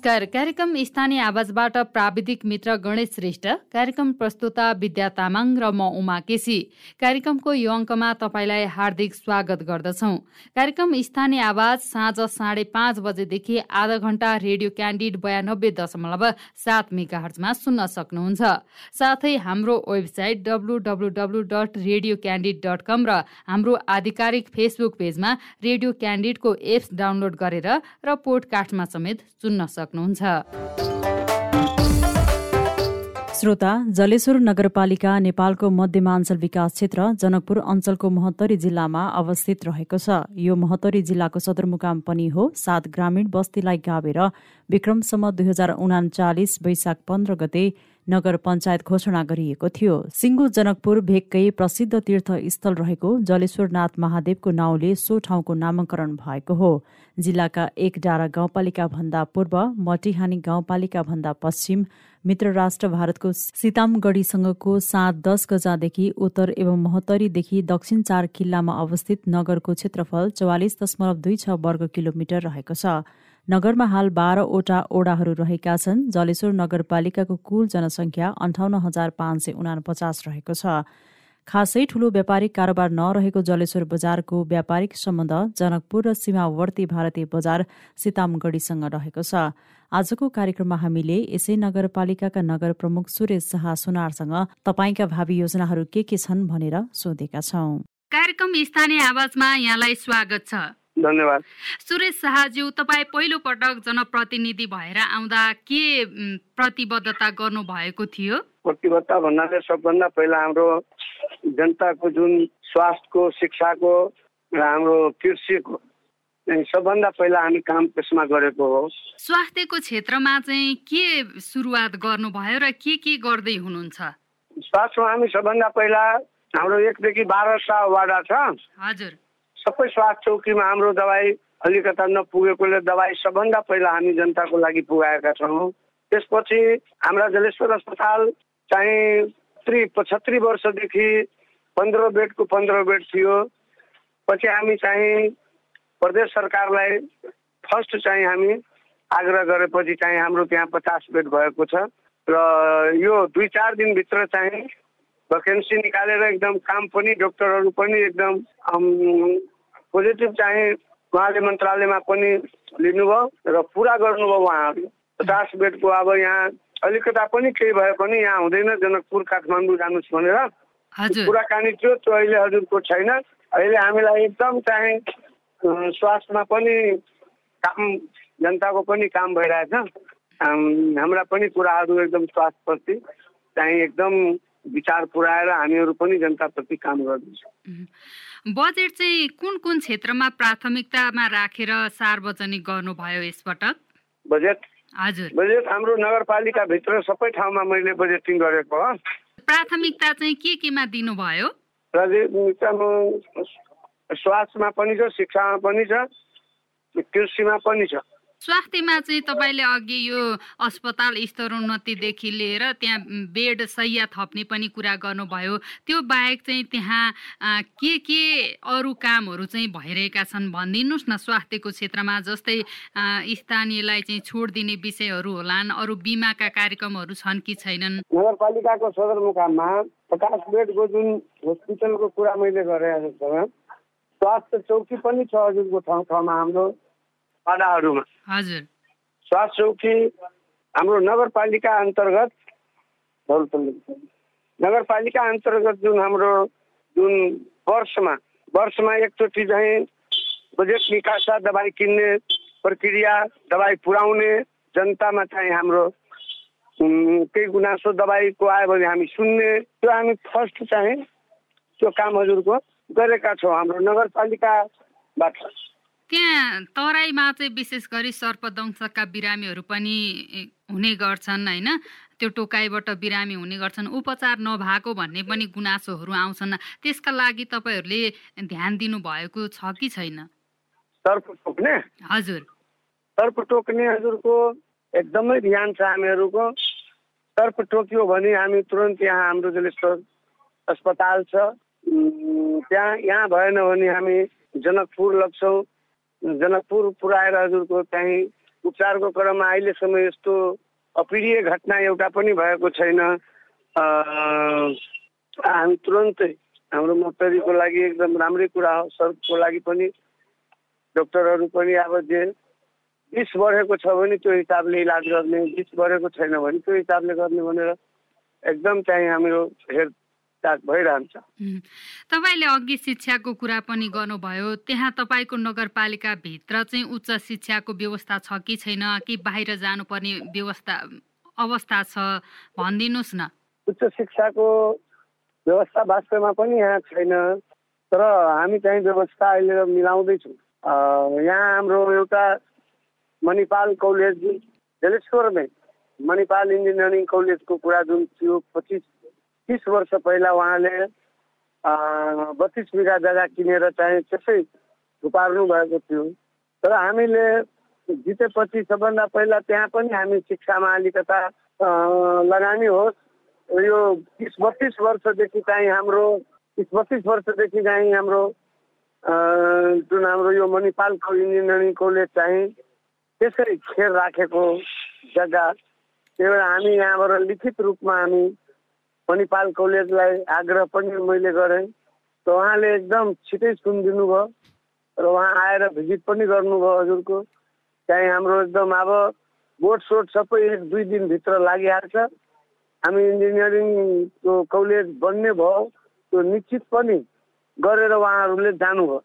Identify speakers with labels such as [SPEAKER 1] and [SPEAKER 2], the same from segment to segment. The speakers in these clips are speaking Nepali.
[SPEAKER 1] नमस्कार। कार्यक्रम स्थानीय आवाजबाट प्राविधिक मित्र गणेश श्रेष्ठ। कार्यक्रम प्रस्तुता विद्या तामाङ र म उमा केसी। कार्यक्रमको यो अङ्कमा तपाईँलाई हार्दिक स्वागत गर्दछौ। कार्यक्रम स्थानीय आवाज साँझ साढे पाँच बजेदेखि आधा घण्टा रेडियो क्यान्डिड बयानब्बे दशमलव सात मेगा हर्चमा सुन्न सक्नुहुन्छ। साथै हाम्रो website W dot radio candid dot com र हाम्रो आधिकारिक फेसबुक पेजमा रेडियो क्यान्डिडको एप्स डाउनलोड गरेर र पोडकास्टमा समेत सुन्न सक्नुहुन्छ।
[SPEAKER 2] श्रोता जलेश्वर नगरपालिका नेपालको मध्यमाञ्चल विकास क्षेत्र जनकपुर अञ्चलको महोत्तरी जिल्लामा अवस्थित रहेको छ। यो महोत्तरी जिल्लाको सदरमुकाम पनि हो। सात ग्रामीण बस्तीलाई गावेर विक्रमसम्म दुई हजार उनाचालिस वैशाख पन्ध्र गते नगर पञ्चायत घोषणा गरिएको थियो। सिङ्गो जनकपुर भेगकै प्रसिद्ध तीर्थस्थल रहेको जलेश्वरनाथ महादेवको नाउँले सो ठाउँको नामाकरण भएको हो। जिल्लाका एक डाँडा गाउँपालिका भन्दा पूर्व मटिहानी गाउँपालिका भन्दा पश्चिम मित्र राष्ट्र भारतको सीतामगढीसँगको सात दस गजादेखि उत्तर एवं महोत्तरीदेखि दक्षिण चार किल्लामा अवस्थित नगरको क्षेत्रफल चौवालिस दशमलव दुई छ वर्ग किलोमिटर रहेको छ। नगरमा हाल बाह्रवटा ओडाहरू रहेका छन् जलेश्वर नगरपालिकाको कुल जनसङ्ख्या अन्ठाउन्न हजार पाँच सय उनापचास रहेको छ। खासै ठूलो व्यापारिक कारोबार नरहेको जलेश्वर बजारको व्यापारिक सम्बन्ध जनकपुर र सीमावर्ती भारतीय बजार सीतामगढीसँग रहेको छ। आजको कार्यक्रममा हामीले यसै नगरपालिकाका नगर प्रमुख सुरेश शाह सुनारसँग तपाईँका भावी योजनाहरू के के छन् भनेर सोधेका छौं।
[SPEAKER 1] कार्यक्रम स्थानीय आवाजमा यहाँलाई स्वागत छ।
[SPEAKER 3] धन्यवाद।
[SPEAKER 1] सुरेश शाहज्यू तपाईँ पहिलो पटक जनप्रतिनिधि भएर आउँदा के प्रतिबद्धता गर्नु भएको थियो?
[SPEAKER 3] प्रतिबद्धता भन्नाले सबभन्दा पहिला हाम्रो जनताको जुन स्वास्थ्यको शिक्षाको र हाम्रो कृषिको सबभन्दा पहिला हामी काम त्यसमा गरेको हो।
[SPEAKER 1] स्वास्थ्यको क्षेत्रमा चाहिँ के सुरुवात गर्नुभयो र के के गर्दै हुनुहुन्छ?
[SPEAKER 3] स्वास्थ्यमा हामी सबभन्दा पहिला हाम्रो एकदेखि बाह्रवटा वाडा छ।
[SPEAKER 1] हजुर।
[SPEAKER 3] सबै स्वास्थ्य चौकीमा हाम्रो दबाई अलिकता नपुगेकोले दबाई सबभन्दा पहिला हामी जनताको लागि पुगाएका छौँ। त्यसपछि हाम्रा जलेश्वर अस्पताल चाहिँ त्रि पचहत्तरी वर्षदेखि पन्ध्र बेडको पन्ध्र बेड थियो। पछि हामी चाहिँ प्रदेश सरकारलाई फर्स्ट चाहिँ हामी आग्रह गरेपछि चाहिँ हाम्रो त्यहाँ पचास बेड भएको छ। र यो दुई चार दिनभित्र चाहिँ भ्याकेन्सी निकालेर एकदम काम पनि डक्टरहरू पनि एकदम पोजिटिभ चाहिँ उहाँले मन्त्रालयमा पनि लिनुभयो र पुरा गर्नुभयो उहाँहरू पचास बेडको अब यहाँ अलिकता पनि केही भए पनि यहाँ हुँदैन जनकपुर काठमाडौँ जानुहोस् भनेर। कुराकानी थियो त्यो अहिले हजुरको छैन। अहिले हामीलाई एकदम चाहिँ स्वास्थ्यमा पनि काम जनताको पनि काम भइरहेछ। हाम्रा पनि कुराहरू एकदम स्वास्थ्यप्रति चाहिँ एकदम विचार पुऱ्याएर हामीहरू पनि जनताप्रति काम गर्दैछौँ।
[SPEAKER 1] बजेट चाहिँ कुन कुन क्षेत्रमा प्राथमिकतामा राखेर सार्वजनिक गर्नुभयो यसपटक?
[SPEAKER 3] बजेट?
[SPEAKER 1] हजुर।
[SPEAKER 3] बजेट हाम्रो नगरपालिकाभित्र सबै ठाउँमा मैले बजेटिङ गरेको हो।
[SPEAKER 1] प्राथमिकता चाहिँ के केमा दिनुभयो?
[SPEAKER 3] स्वास्थ्यमा पनि छ शिक्षामा पनि छ कृषिमा पनि छ।
[SPEAKER 1] स्वास्थ्यमा चाहिँ तपाईँले अघि यो अस्पताल स्तरोन्नतिदेखि लिएर त्यहाँ बेड सैया थप्ने पनि कुरा गर्नुभयो। त्यो बाहेक चाहिँ त्यहाँ के के अरू कामहरू चाहिँ भइरहेका छन् भनिदिनुहोस् न स्वास्थ्यको क्षेत्रमा जस्तै स्थानीयलाई चाहिँ छोड दिने विषयहरू होलान् अरू बिमाका कार्यक्रमहरू छन् कि छैनन्?
[SPEAKER 3] नगरपालिकाको सदरमुकाममा पचास बेडको जुन हस्पिटलको कुरा मैले गरेँ स्वास्थ्य चौकी पनि छ हजुरको ठाउँ ठाउँमा हाम्रो। पाडाहरूमा
[SPEAKER 1] हजुर।
[SPEAKER 3] स्वास्थ्य चौकी हाम्रो नगरपालिका अन्तर्गत नगरपालिका अन्तर्गत जुन हाम्रो जुन वर्षमा वर्षमा एकचोटि चाहिँ बजेट निकास दबाई किन्ने प्रक्रिया दबाई पुर्याउने जनतामा चाहिँ हाम्रो केही गुनासो दबाईको आयो भने हामी सुन्ने। त्यो हामी फर्स्ट चाहिँ त्यो काम हजुरको गरेका छौँ हाम्रो नगरपालिकाबाट।
[SPEAKER 1] त्यहाँ तराईमा चाहिँ विशेष गरी सर्पदंशका बिरामीहरू पनि हुने गर्छन् होइन? त्यो टोकाइबाट बिरामी हुने गर्छन्। उपचार नभएको भन्ने पनि गुनासोहरू आउँछन्। त्यसका लागि तपाईँहरूले ध्यान दिनुभएको छ कि छैन?
[SPEAKER 3] सर्प टोक्ने?
[SPEAKER 1] हजुर।
[SPEAKER 3] सर्प टोक्ने हजुरको एकदमै ध्यान छ हामीहरूको। सर्प टोक्यो भने हामी तुरन्त यहाँ हाम्रो जलेश्वर अस्पताल छ त्यहाँ यहाँ भएन भने हामी जनकपुर लग्छौँ। जनकपुर पुऱ्याएर हजुरको चाहिँ उपचारको क्रममा अहिलेसम्म यस्तो अप्रिय घटना एउटा पनि भएको छैन। हामी तुरन्तै हाम्रो मक्तरीको लागि एकदम राम्रै कुरा हो सबको लागि पनि डक्टरहरू पनि अब जे बिस बढेको छ भने त्यो हिसाबले इलाज गर्ने बिस बढेको छैन भने त्यो हिसाबले गर्ने भनेर एकदम चाहिँ हाम्रो भइरहन्छ।
[SPEAKER 1] तपाईँले अघि शिक्षाको कुरा पनि गर्नुभयो त्यहाँ तपाईँको नगरपालिकाभित्र चाहिँ उच्च शिक्षाको व्यवस्था छ कि छैन कि बाहिर जानुपर्ने व्यवस्था अवस्था छ भनिदिनुहोस् न।
[SPEAKER 3] उच्च शिक्षाको व्यवस्था वास्तवमा पनि यहाँ छैन तर हामी चाहिँ व्यवस्था अहिले मिलाउँदैछौँ। यहाँ हाम्रो एउटा मणिपाल कलेज जलेश्वरमै मणिपाल इन्जिनियरिङ कलेजको कुरा जुन थियो पच्चिस तिस वर्ष पहिला उहाँले बत्तिस बिघा जग्गा किनेर चाहिँ त्यसै थुपार्नु भएको थियो। तर हामीले जितेपछि सबभन्दा पहिला त्यहाँ पनि हामी शिक्षामा अलिकता लगानी होस्। यो तिस बत्तिस वर्षदेखि चाहिँ हाम्रो तिस बत्तिस वर्षदेखि चाहिँ हाम्रो जुन हाम्रो यो मणिपालको इन्जिनियरिङ कलेज चाहिँ त्यसै खेर राखेको जग्गा। त्यही भएर हामी यहाँबाट लिखित रूपमा हामी मणिपाल कलेजलाई आग्रह पनि मैले गरेँ। र उहाँले एकदम छिटै सुनिदिनु भयो र उहाँ आएर भिजिट पनि गर्नुभयो हजुरको। त्यहाँ हाम्रो एकदम अब बोर्ड सोट सबै एक दुई दिनभित्र लागिहाल्छ। हामी इन्जिनियरिङको कलेज बन्ने भयो। त्यो निश्चित पनि गरेर उहाँहरूले जानुभयो।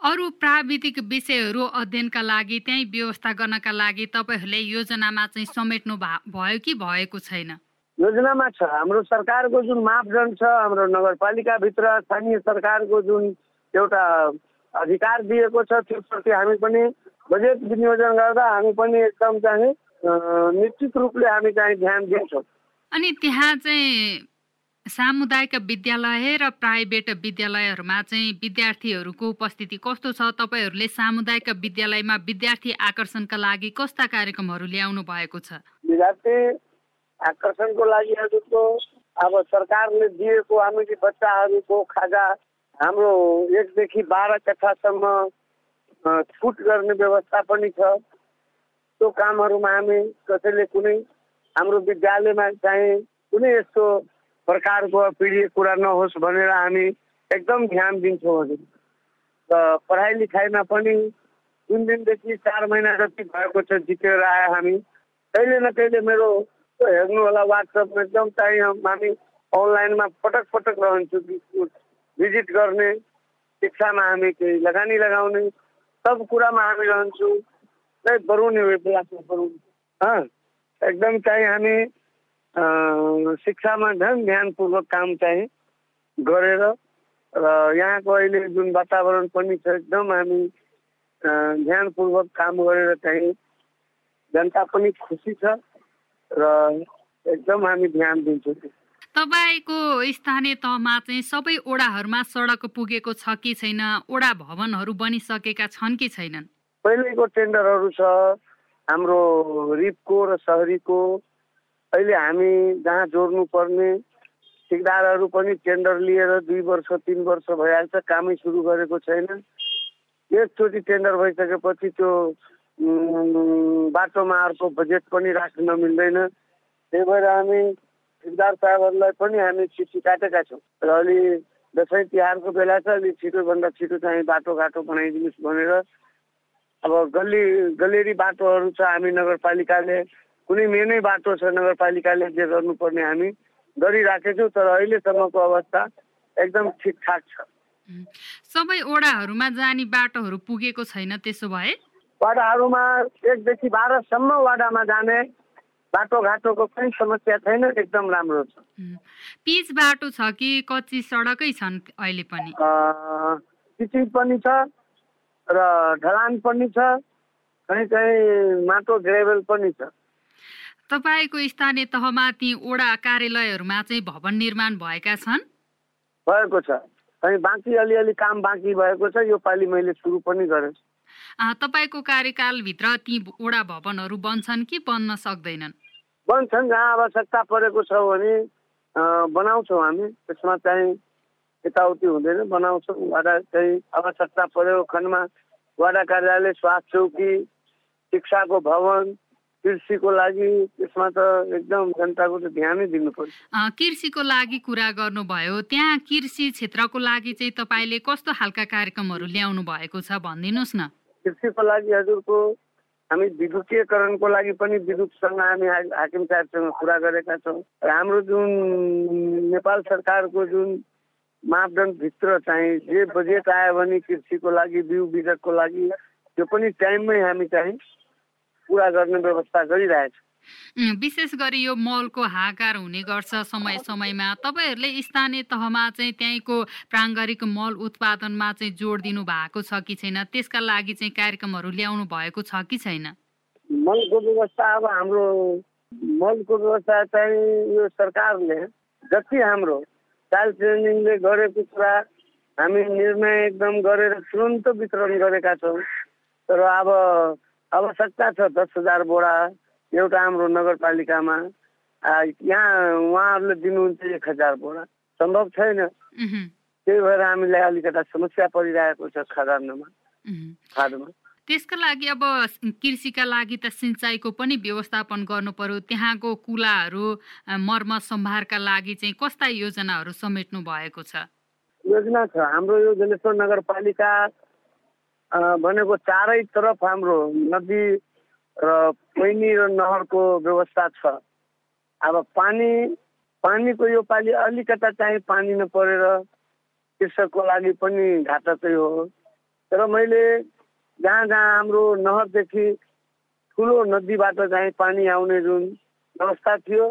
[SPEAKER 1] अरू प्राविधिक विषयहरू अध्ययनका लागि त्यही व्यवस्था गर्नका लागि तपाईँहरूले योजनामा चाहिँ समेट्नु भयो कि भएको छैन?
[SPEAKER 3] योजनामा छ। हाम्रो सरकारको जुन मापदण्ड छ हाम्रो नगरपालिकाभित्र स्थानीय सरकारको जुन एउटा अधिकार दिएको छ त्यसप्रति हामी पनि बजेट विनियोजन गर्दा हामी पनि एकदम चाहिँ निश्चित रूपले हामी चाहिँ ध्यान दिन्छौँ।
[SPEAKER 1] अनि त्यहाँ चाहिँ सामुदायिक विद्यालय र प्राइभेट विद्यालयहरूमा चाहिँ विद्यार्थीहरूको उपस्थिति कस्तो छ? तपाईँहरूले सामुदायिक विद्यालयमा विद्यार्थी आकर्षणका लागि कस्ता कार्यक्रमहरू ल्याउनु भएको छ?
[SPEAKER 3] विद्यार्थी आकर्षणको लागि हजुरको अब सरकारले दिएको हामीले बच्चाहरूको खाजा हाम्रो एकदेखि बाह्र कक्षासम्म छुट गर्ने व्यवस्था पनि छ। त्यो कामहरूमा हामी कसैले कुनै हाम्रो विद्यालयमा चाहिँ कुनै यस्तो प्रकारको अप्रिय कुरा नहोस् भनेर हामी एकदम ध्यान दिन्छौँ हजुर। र पढाइ लेखाइमा पनि जुन दिनदेखि चार महिना जति भएको छ जितेर आए हामी कहिले न कहिले मेरो हेर्नु होला वाट्सएपमा एकदम चाहिँ हामी अनलाइनमा पटक पटक रहन्छु भिजिट गर्ने शिक्षामा हामी केही लगानी लगाउने सब कुरामा हामी रहन्छु। बरुने बेलामा बरुने एकदम चाहिँ हामी शिक्षामा झन् ध्यानपूर्वक काम चाहिँ गरेर र यहाँको अहिले जुन वातावरण पनि छ एकदम हामी ध्यानपूर्वक काम गरेर चाहिँ जनता पनि खुसी छ। र एकदम हामी ध्यान दिन्छौँ।
[SPEAKER 1] तपाईँको स्थानीय तहमा चाहिँ सबै ओडाहरूमा सडक पुगेको छ कि छैन? ओडा भवनहरू बनिसकेका छन् कि छैनन्?
[SPEAKER 3] पहिलेको टेन्डरहरू छ हाम्रो रिपको र सहरीको। अहिले हामी जहाँ जोड्नु पर्ने ठिकदारहरू पनि टेन्डर लिएर दुई वर्ष तिन वर्ष भइहाल्छ कामै सुरु गरेको छैन एकचोटि टेन्डर भइसकेपछि त्यो बाटोमा अर्को बजेट पनि राख्न मिल्दैन। त्यही भएर हामी ठिकदार साहबहरूलाई पनि हामी चिठी काटेका छौँ। र अलि दसैँ तिहारको बेला छ अलिक छिटोभन्दा छिटो चाहिँ बाटोघाटो बनाइदिनुहोस् भनेर। अब गल्ली गलेरी बाटोहरू छ हामी नगरपालिकाले। कुनै मेनै बाटो छ नगरपालिकाले जे गर्नुपर्ने हामी गरिराखेछौँ तर अहिलेसम्मको अवस्था एकदम ठिकठाक छ।
[SPEAKER 1] सबै ओडाहरूमा जाने बाटोहरू पुगेको छैन त्यसो भए?
[SPEAKER 3] वाडाहरूमा एकदेखि बाह्रसम्म वाडामा जाने बाटोघाटोको कुनै समस्या छैन एकदम राम्रो छ।
[SPEAKER 1] पिच बाटो छ कि कच्ची सडकै छन् अहिले पनि?
[SPEAKER 3] पिचिङ पनि छ र ढलान पनि छ कहीँ कहीँ माटो ग्रेभल पनि छ।
[SPEAKER 1] तपाईँको स्थानीय तहमा ती ओडा कार्यालयहरूमा चाहिँ भवन निर्माण भएका छन्?
[SPEAKER 3] भएको छ। अनि बाँकी अलिअलि काम बाँकी भएको छ यो पालि मैले सुरु पनि गरेँ
[SPEAKER 1] तपाईँको कार्यकालभित्र ती ओडा भवनहरू बन्छन् कि बन्न सक्दैनन्?
[SPEAKER 3] बन्छन् जहाँ आवश्यकता परेको छ भने बनाउँछौँ हामी। त्यसमा चाहिँ यताउति हुँदैन बनाउँछौँ। वाडा चाहिँ आवश्यकता परेको खण्डमा वाडा कार्यालय स्वास्थ्य चौकी शिक्षाको भवन कृषिको लागि त्यसमा त एकदम जनताको त ध्यानै दिनु पर्छ।
[SPEAKER 1] कृषिको लागि कुरा गर्नुभयो। त्यहाँ कृषि क्षेत्रको लागि चाहिँ तपाईँले कस्तो खालका कार्यक्रमहरू ल्याउनु भएको छ भनिदिनुहोस् न।
[SPEAKER 3] कृषिको लागि हजुरको हामी विद्युतीयकरणको लागि पनि विद्युतसँग हामी हाकिम साहबसँग कुरा गरेका छौँ। र हाम्रो जुन नेपाल सरकारको जुन मापदण्डभित्र चाहिँ जे बजेट आयो भने कृषिको लागि बिउ बिजकको लागि त्यो पनि टाइममै हामी चाहिँ पुरा गर्ने व्यवस्था गरिरहेछौँ।
[SPEAKER 1] विशेष गरी यो मलको हाकार हुने गर्छ समय समयमा। तपाईँहरूले स्थानीय तहमा चाहिँ त्यहीँको प्राङ्गारिक मल उत्पादनमा चाहिँ जोड दिनु भएको छ कि छैन? त्यसका लागि चाहिँ कार्यक्रमहरू ल्याउनु भएको छ कि छैन?
[SPEAKER 3] मलको व्यवस्था अब हाम्रो मलको व्यवस्था चाहिँ यो सरकारले जति हाम्रो चाइल्ड ट्रेनिङले गरेको कुरा हामी निर्णय एकदम गरेर तुरन्त वितरण गरेका छौँ। तर अब आवश्यकता छ दस हजार बोरा एउटा हाम्रो नगरपालिकामा यहाँ उहाँहरूले दिनुहुन्छ एक हजार बोरा। सम्भव छैन। त्यही भएर हामीलाई अलिकता समस्या परिरहेको छ खदानमा। खादमा।
[SPEAKER 1] त्यसका लागि अब कृषिका लागि त सिँचाइको पनि व्यवस्थापन गर्नु पर्यो। त्यहाँको कुलाहरू अ, मर्मत सम्भारका लागि चाहिँ कस्ता योजनाहरू समेट्नु भएको छ?
[SPEAKER 3] योजना छ। हाम्रो यो जलेश्वर नगरपालिका भनेको चारै तरफ हाम्रो नदी र पैनी र नहरको व्यवस्था छ। अब पानी पानीको यो पालि अलिकता चाहिँ पानी नपरेर कृषकको लागि पनि घातकै हो। तर मैले जहाँ जहाँ हाम्रो नहरदेखि ठुलो नदीबाट चाहिँ पानी आउने जुन व्यवस्था थियो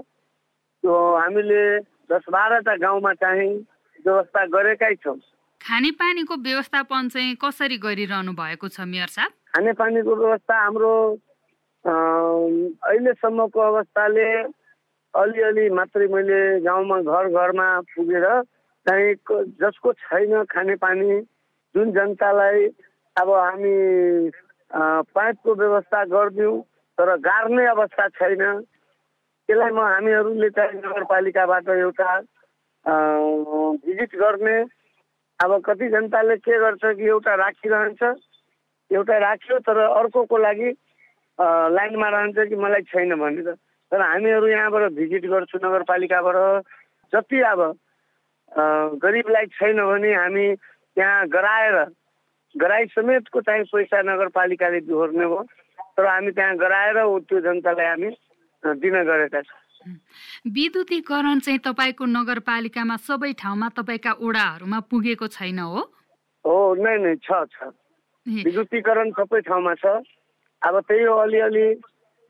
[SPEAKER 3] त्यो हामीले दस बाह्रवटा गाउँमा चाहिँ व्यवस्था गरेकै छौँ।
[SPEAKER 1] खानेपानीको व्यवस्थापन चाहिँ कसरी गरिरहनु भएको छ मेयर साहब?
[SPEAKER 3] खानेपानीको व्यवस्था हाम्रो अहिलेसम्मको अवस्थाले अलिअलि मात्रै मैले गाउँमा घर घरमा पुगेर चाहिँ जसको छैन खानेपानी जुन जनतालाई अब हामी पाइपको व्यवस्था गरिदिउँ तर गार्ने अवस्था छैन। त्यसलाई म हामीहरूले चाहिँ नगरपालिकाबाट एउटा भिजिट गर्ने। अब कति जनताले के गर्छ कि एउटा राखिरहन्छ एउटा राख्यो तर अर्कोको लागि लाइनमा रहन्छ कि मलाई छैन भनेर तर हामीहरू यहाँबाट भिजिट गर्छु नगरपालिकाबाट। जति अब गरिबलाई छैन भने हामी त्यहाँ गराएर गराई समेतको चाहिँ पैसा नगरपालिकाले बिहोर्ने हो। तर हामी त्यहाँ गराएर त्यो जनतालाई हामी दिन गरेका छौँ।
[SPEAKER 1] विद्युतीकरण चाहिँ तपाईँको नगरपालिकामा सबै ठाउँमा तपाईँका ओडाहरूमा पुगेको छैन हो?
[SPEAKER 3] हो नै नै छ छ। विद्युतीकरण सबै ठाउँमा छ। अब त्यही हो अलिअलि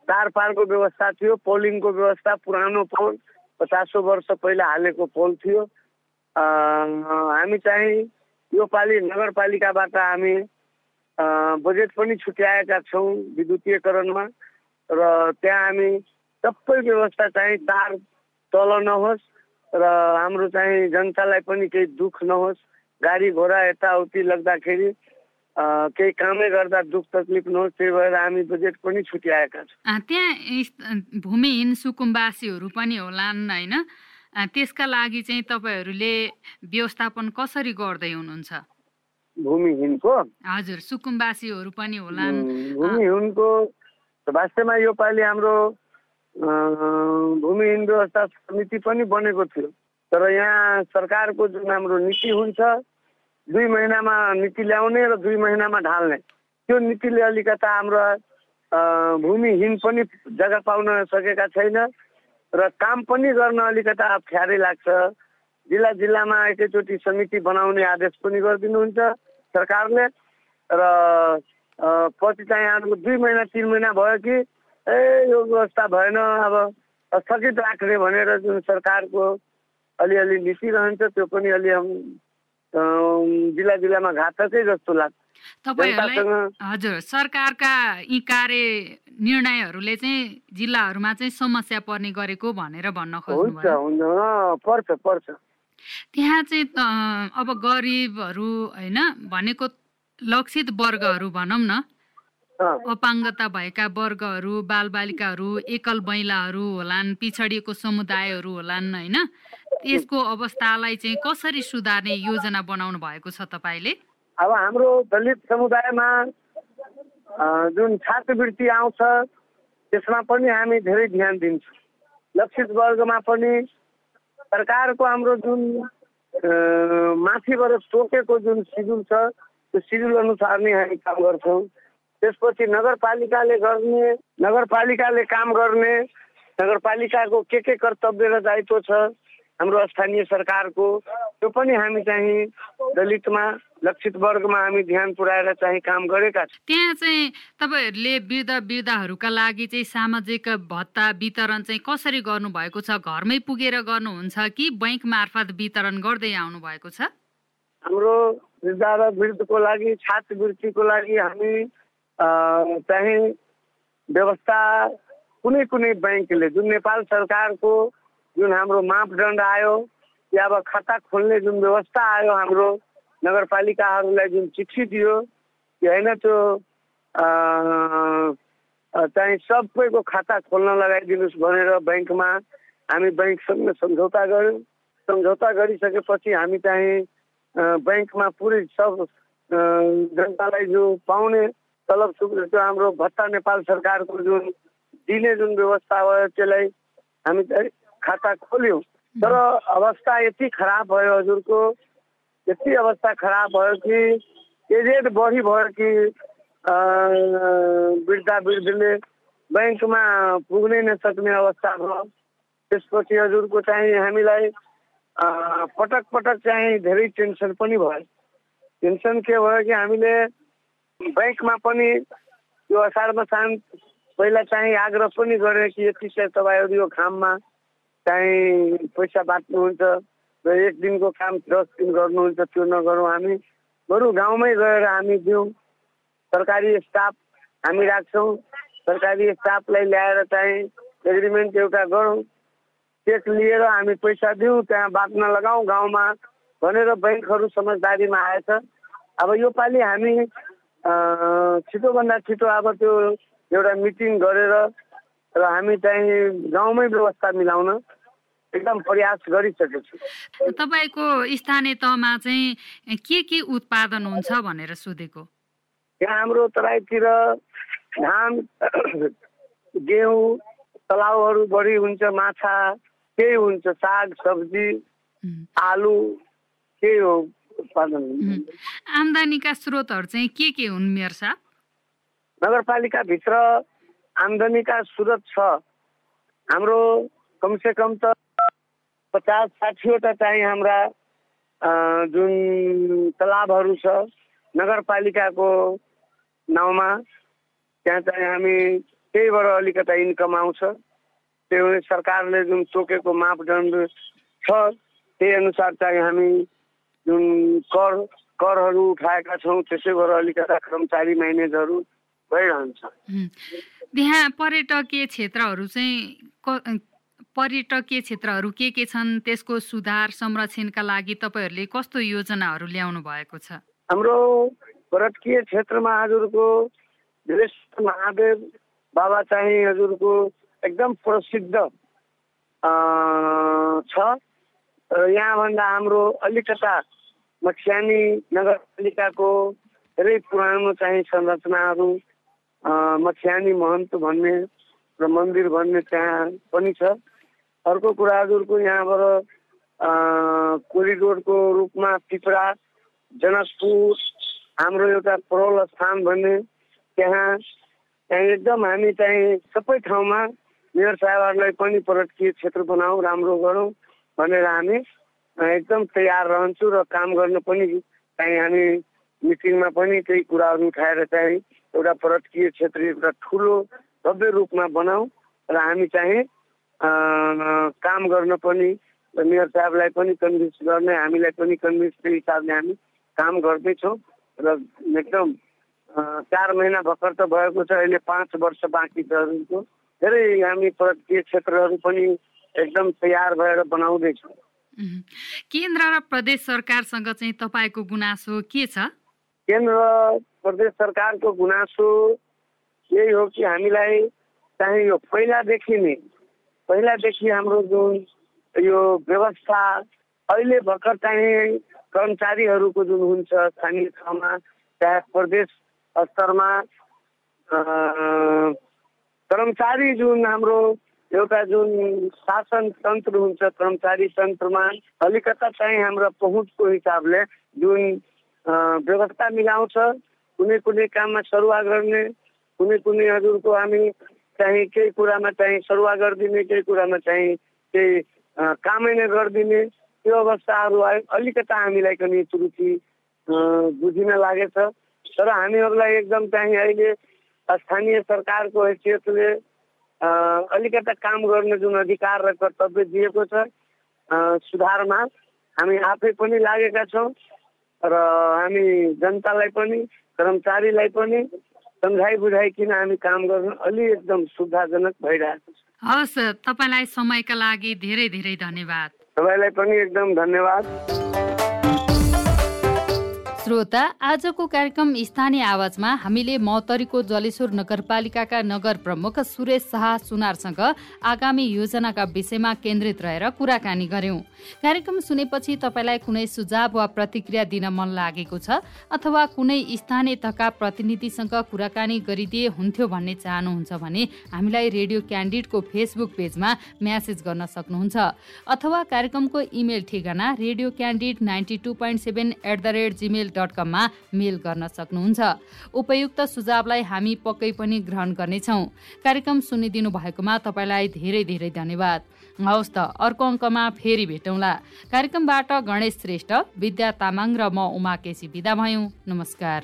[SPEAKER 3] तार पारको व्यवस्था थियो पोलिङको व्यवस्था पुरानो पोल पचासौँ वर्ष पहिला हालेको पोल थियो। हामी चाहिँ यो पालि नगरपालिकाबाट हामी बजेट पनि छुट्याएका छौँ विद्युतीयकरणमा र त्यहाँ हामी सबै व्यवस्था चाहिँ तार तल नहोस् र हाम्रो चाहिँ जनतालाई पनि केही दुःख नहोस्। गाडी घोडा यताउति लाग्दाखेरि केही कामै गर्दा दुःख तकलिफ नहोस् त्यही भएर हामी बजेट पनि छुट्याएका छौँ।
[SPEAKER 1] त्यहाँ भूमिहीन सुकुम्बासीहरू पनि होलान् होइन? त्यसका लागि चाहिँ तपाईँहरूले व्यवस्थापन कसरी गर्दै हुनुहुन्छ?
[SPEAKER 3] भूमिहीनको?
[SPEAKER 1] हजुर सुकुम्बासीहरू पनि होलान्।
[SPEAKER 3] भूमिहीनको वास्तवमा यो पालि हाम्रो भूमिहीन व्यवस्था समिति पनि बनेको थियो। तर यहाँ सरकारको जुन हाम्रो नीति हुन्छ दुई महिनामा नीति ल्याउने र दुई महिनामा ढाल्ने। त्यो नीतिले अलिकता हाम्रो भूमिहीन पनि जग्गा पाउन सकेका छैन र काम पनि गर्न अलिकता अप्ठ्यारै लाग्छ। जिल्ला जिल्लामा एकैचोटि समिति बनाउने आदेश पनि गरिदिनुहुन्छ सरकारले र पछि चाहिँ हाम्रो दुई महिना तिन महिना भयो कि ए यो व्यवस्था भएन अब स्थगित राख्ने भनेर जुन सरकारको अलिअलि नीति रहन्छ त्यो पनि अलि जिल्ला जिल्लामा घातकै जस्तो लाग्छ।
[SPEAKER 1] हजुर सरकारका यी कार्य निर्णयहरूले चाहिँ जिल्लाहरूमा चाहिँ समस्या पर्ने गरेको भनेर भन्न
[SPEAKER 3] अँ, पर्छ पर्छ।
[SPEAKER 1] त्यहाँ चाहिँ अब गरिबहरू होइन भनेको लक्षित वर्गहरू भनौँ न अपाङ्गता भएका वर्गहरू बालबालिकाहरू एकल महिलाहरू होलान् पिछडिएको समुदायहरू होलान् होइन? यसको अवस्थालाई चाहिँ कसरी सुधार्ने योजना बनाउनु भएको छ तपाईँले?
[SPEAKER 3] अब हाम्रो दलित समुदायमा जुन छात्रवृत्ति आउँछ त्यसमा पनि हामी धेरै ध्यान दिन्छौँ। लक्षित वर्गमा पनि सरकारको हाम्रो जुन माथिबाट तोकेको जुन सिड्युल छ त्यो सिड्युल अनुसार नै हामी काम गर्छौँ। त्यसपछि नगरपालिकाले गर्ने नगरपालिकाले काम गर्ने नगरपालिकाको के के कर्तव्य र दायित्व छ हाम्रो स्थानीय सरकारको त्यो पनि हामी चाहिँ दलितमा लक्षित वर्गमा हामी ध्यान पुऱ्याएर चाहिँ काम गरेका छौँ।
[SPEAKER 1] त्यहाँ चाहिँ तपाईँहरूले वृद्ध वृद्धाहरूका लागि चाहिँ सामाजिक भत्ता वितरण चाहिँ कसरी गर्नुभएको छ? घरमै पुगेर गर्नुहुन्छ कि बैङ्क मार्फत वितरण गर्दै आउनु भएको छ?
[SPEAKER 3] हाम्रो वृद्ध र वृद्धको लागि छात्रवृत्तिको लागि हामी चाहिँ व्यवस्था कुनै कुनै ब्याङ्कले जुन नेपाल सरकारको जुन हाम्रो मापदण्ड आयो या अब खाता खोल्ने जुन व्यवस्था आयो हाम्रो नगरपालिकाहरूलाई जुन चिठी दियो कि होइन त्यो चाहिँ सबैको खाता खोल्न लगाइदिनुहोस् भनेर ब्याङ्कमा हामी ब्याङ्कसँग सम्झौता गऱ्यौँ। सम्झौता गरिसकेपछि हामी चाहिँ ब्याङ्कमा पुरै सब जनतालाई जो पाउने तलब त्यो हाम्रो भत्ता नेपाल सरकारको जुन दिने जुन व्यवस्था भयो त्यसलाई हामी चाहिँ खाता खोल्यौँ। तर अवस्था यति खराब भयो हजुरको यति अवस्था खराब भयो कि एजेड बढी भयो कि वृद्धा वृद्धले ब्याङ्कमा पुग्नै नसक्ने अवस्था भयो। त्यसपछि हजुरको चाहिँ हामीलाई पटक पटक चाहिँ धेरै टेन्सन पनि भयो। टेन्सन के भयो कि हामीले ब्याङ्कमा पनि यो असारमा शान्त पहिला चाहिँ आग्रह पनि गरे कि यति चाहिँ तपाईँहरू यो खाममा चाहिँ पैसा बाँच्नुहुन्छ र एक दिनको काम दस दिन गर्नुहुन्छ त्यो नगरौँ हामी। बरु गाउँमै गएर हामी दिउँ। सरकारी स्टाफ हामी राख्छौँ। सरकारी स्टाफलाई ल्याएर चाहिँ एग्रिमेन्ट एउटा गरौँ। चेक लिएर हामी पैसा दिउँ त्यहाँ बाँच्न लगाउँ गाउँमा भनेर ब्याङ्कहरू समझदारीमा आएछ। अब योपालि हामी छिटोभन्दा छिटो अब त्यो एउटा मिटिङ गरेर र हामी चाहिँ गाउँमै व्यवस्था मिलाउन एकदम प्रयास गरिसकेको छु
[SPEAKER 1] तपाईँको स्थानीय तहमा चाहिँ के के उत्पादन हुन्छ भनेर सोधेको?
[SPEAKER 3] यहाँ हाम्रो तराईतिर धान गेहूँ तलाउहरू बढी हुन्छ माछा केही हुन्छ साग सब्जी आलु केही हो। उत्पादन
[SPEAKER 1] आम्दानीका स्रोतहरू चाहिँ के के हुन् मेयर साहब?
[SPEAKER 3] नगरपालिकाभित्र आम्दानीका स्रोत छ। हाम्रो कमसे कम त पचास साठीवटा चाहिँ हाम्रा जुन तलाबहरू छ नगरपालिकाको नाउँमा त्यहाँ चाहिँ हामी त्यहीबाट अलिकता इन्कम आउँछ। त्यो सरकारले जुन तोकेको मापदण्ड छ त्यही अनुसार चाहिँ हामी जुन कर करहरू उठाएका छौँ त्यसैबाट अलिकता कर्मचारी म्यानेजहरू भइरहन्छ।
[SPEAKER 1] त्यहाँ पर्यटकीय क्षेत्रहरू चाहिँ पर्यटकीय क्षेत्रहरू के के छन्? त्यसको सुधार संरक्षणका लागि तपाईँहरूले कस्तो योजनाहरू ल्याउनु भएको छ?
[SPEAKER 3] हाम्रो पर्यटकीय क्षेत्रमा हजुरको महादेव बाबा चाहिँ हजुरको एकदम प्रसिद्ध छ। यहाँभन्दा हाम्रो अलिकता मक्स्यानी नगरपालिकाको धेरै पुरानो चाहिँ संरचनाहरू मक्स्यानी महन्त भन्ने र मन्दिर भन्ने त्यहाँ पनि छ। अर्को कुरा हजुरको यहाँबाट कोरिडोरको रूपमा पिपरा जनकपुर हाम्रो एउटा परोल स्थान भन्ने त्यहाँ त्यहाँ एकदम हामी चाहिँ सबै ठाउँमा मेयर साहेबहरूलाई पनि पर्यटकीय क्षेत्र बनाऊ राम्रो गरौँ भनेर हामी एकदम तयार रहन्छु र काम गर्न पनि चाहिँ हामी मिटिङमा पनि केही कुराहरू उठाएर चाहिँ एउटा पर्यटकीय क्षेत्र एउटा ठुलो भव्य रूपमा बनाऊ र हामी चाहिँ काम गर्न पनि मेयर साहबलाई पनि कन्भिन्स गर्ने हामीलाई पनि कन्भिन्स त्यो हिसाबले हामी काम गर्दैछौँ र एकदम चार महिना भर्खर त भएको छ अहिले पाँच वर्ष बाँकी छ धेरै हामी पर्यटकीय क्षेत्रहरू पनि एकदम तयार भएर बनाउँदैछौँ।
[SPEAKER 1] केन्द्र र प्रदेश सरकारसँग चाहिँ तपाईँको गुनासो के छ?
[SPEAKER 3] केन्द्र प्रदेश सरकारको गुनासो यही हो कि हामीलाई चाहिँ यो पहिलादेखि नै पहिलादेखि हाम्रो जुन यो व्यवस्था अहिले भर्खर चाहिँ कर्मचारीहरूको जुन हुन्छ स्थानीय ठाउँमा चाहे प्रदेश स्तरमा कर्मचारी जुन हाम्रो एउटा जुन शासन तन्त्र हुन्छ कर्मचारी तन्त्रमा अलिकता चाहिँ हाम्रो पहुँचको हिसाबले जुन व्यवस्था मिलाउँछ कुनै कुनै काममा सरुवा गर्ने कुनै कुनै हजुरको हामी चाहिँ केही कुरामा चाहिँ सरुवा गरिदिने केही कुरामा चाहिँ केही कामै नै गरिदिने त्यो अवस्थाहरू अलिकता हामीलाई पनि त्रुटि बुझिन लागेछ। तर हामीहरूलाई एकदम चाहिँ अहिले स्थानीय सरकारको हैसियतले अलिकता काम गर्ने जुन अधिकार र कर्तव्य दिएको छ सुधारमा हामी आफै पनि लागेका छौँ र हामी जनतालाई पनि कर्मचारीलाई पनि सम्झाइ बुझाइकन हामी काम गर्न अलि एकदम सुविधाजनक भइरहेको छ।
[SPEAKER 1] हवस् तपाईँलाई समयका लागि धेरै धेरै धन्यवाद।
[SPEAKER 3] तपाईँलाई पनि एकदम धन्यवाद।
[SPEAKER 1] श्रोता आजको कार्यक्रम स्थानीय आवाजमा हामीले मौतरीको जलेश्वर नगरपालिकाका नगर प्रमुख सुरेश शाह सुनारसँग आगामी योजनाका विषयमा केन्द्रित रहेर कुराकानी गर्यौं। कार्यक्रम सुनेपछि तपाईँलाई कुनै सुझाव वा प्रतिक्रिया दिन मन लागेको छ अथवा कुनै स्थानीय तहका प्रतिनिधिसँग कुराकानी गरिदिए हुन्थ्यो भन्ने चाहनुहुन्छ भने हामीलाई रेडियो क्यान्डिडको फेसबुक पेजमा म्यासेज गर्न सक्नुहुन्छ। अथवा कार्यक्रमको इमेल ठेगाना radio candid ninety two point seven at the rate Gmail dot कममा मेल गर्न सक्नुहुन्छ। उपयुक्त सुझावलाई हामी पक्कै पनि ग्रहण गर्नेछौँ। कार्यक्रम सुनिदिनु भएकोमा तपाईँलाई धेरै धेरै धन्यवाद। हवस् त अर्को अङ्कमा फेरि भेटौँला। कार्यक्रमबाट गणेश श्रेष्ठ विद्या तामाङ र म उमा केसी बिदा भयौँ। नमस्कार।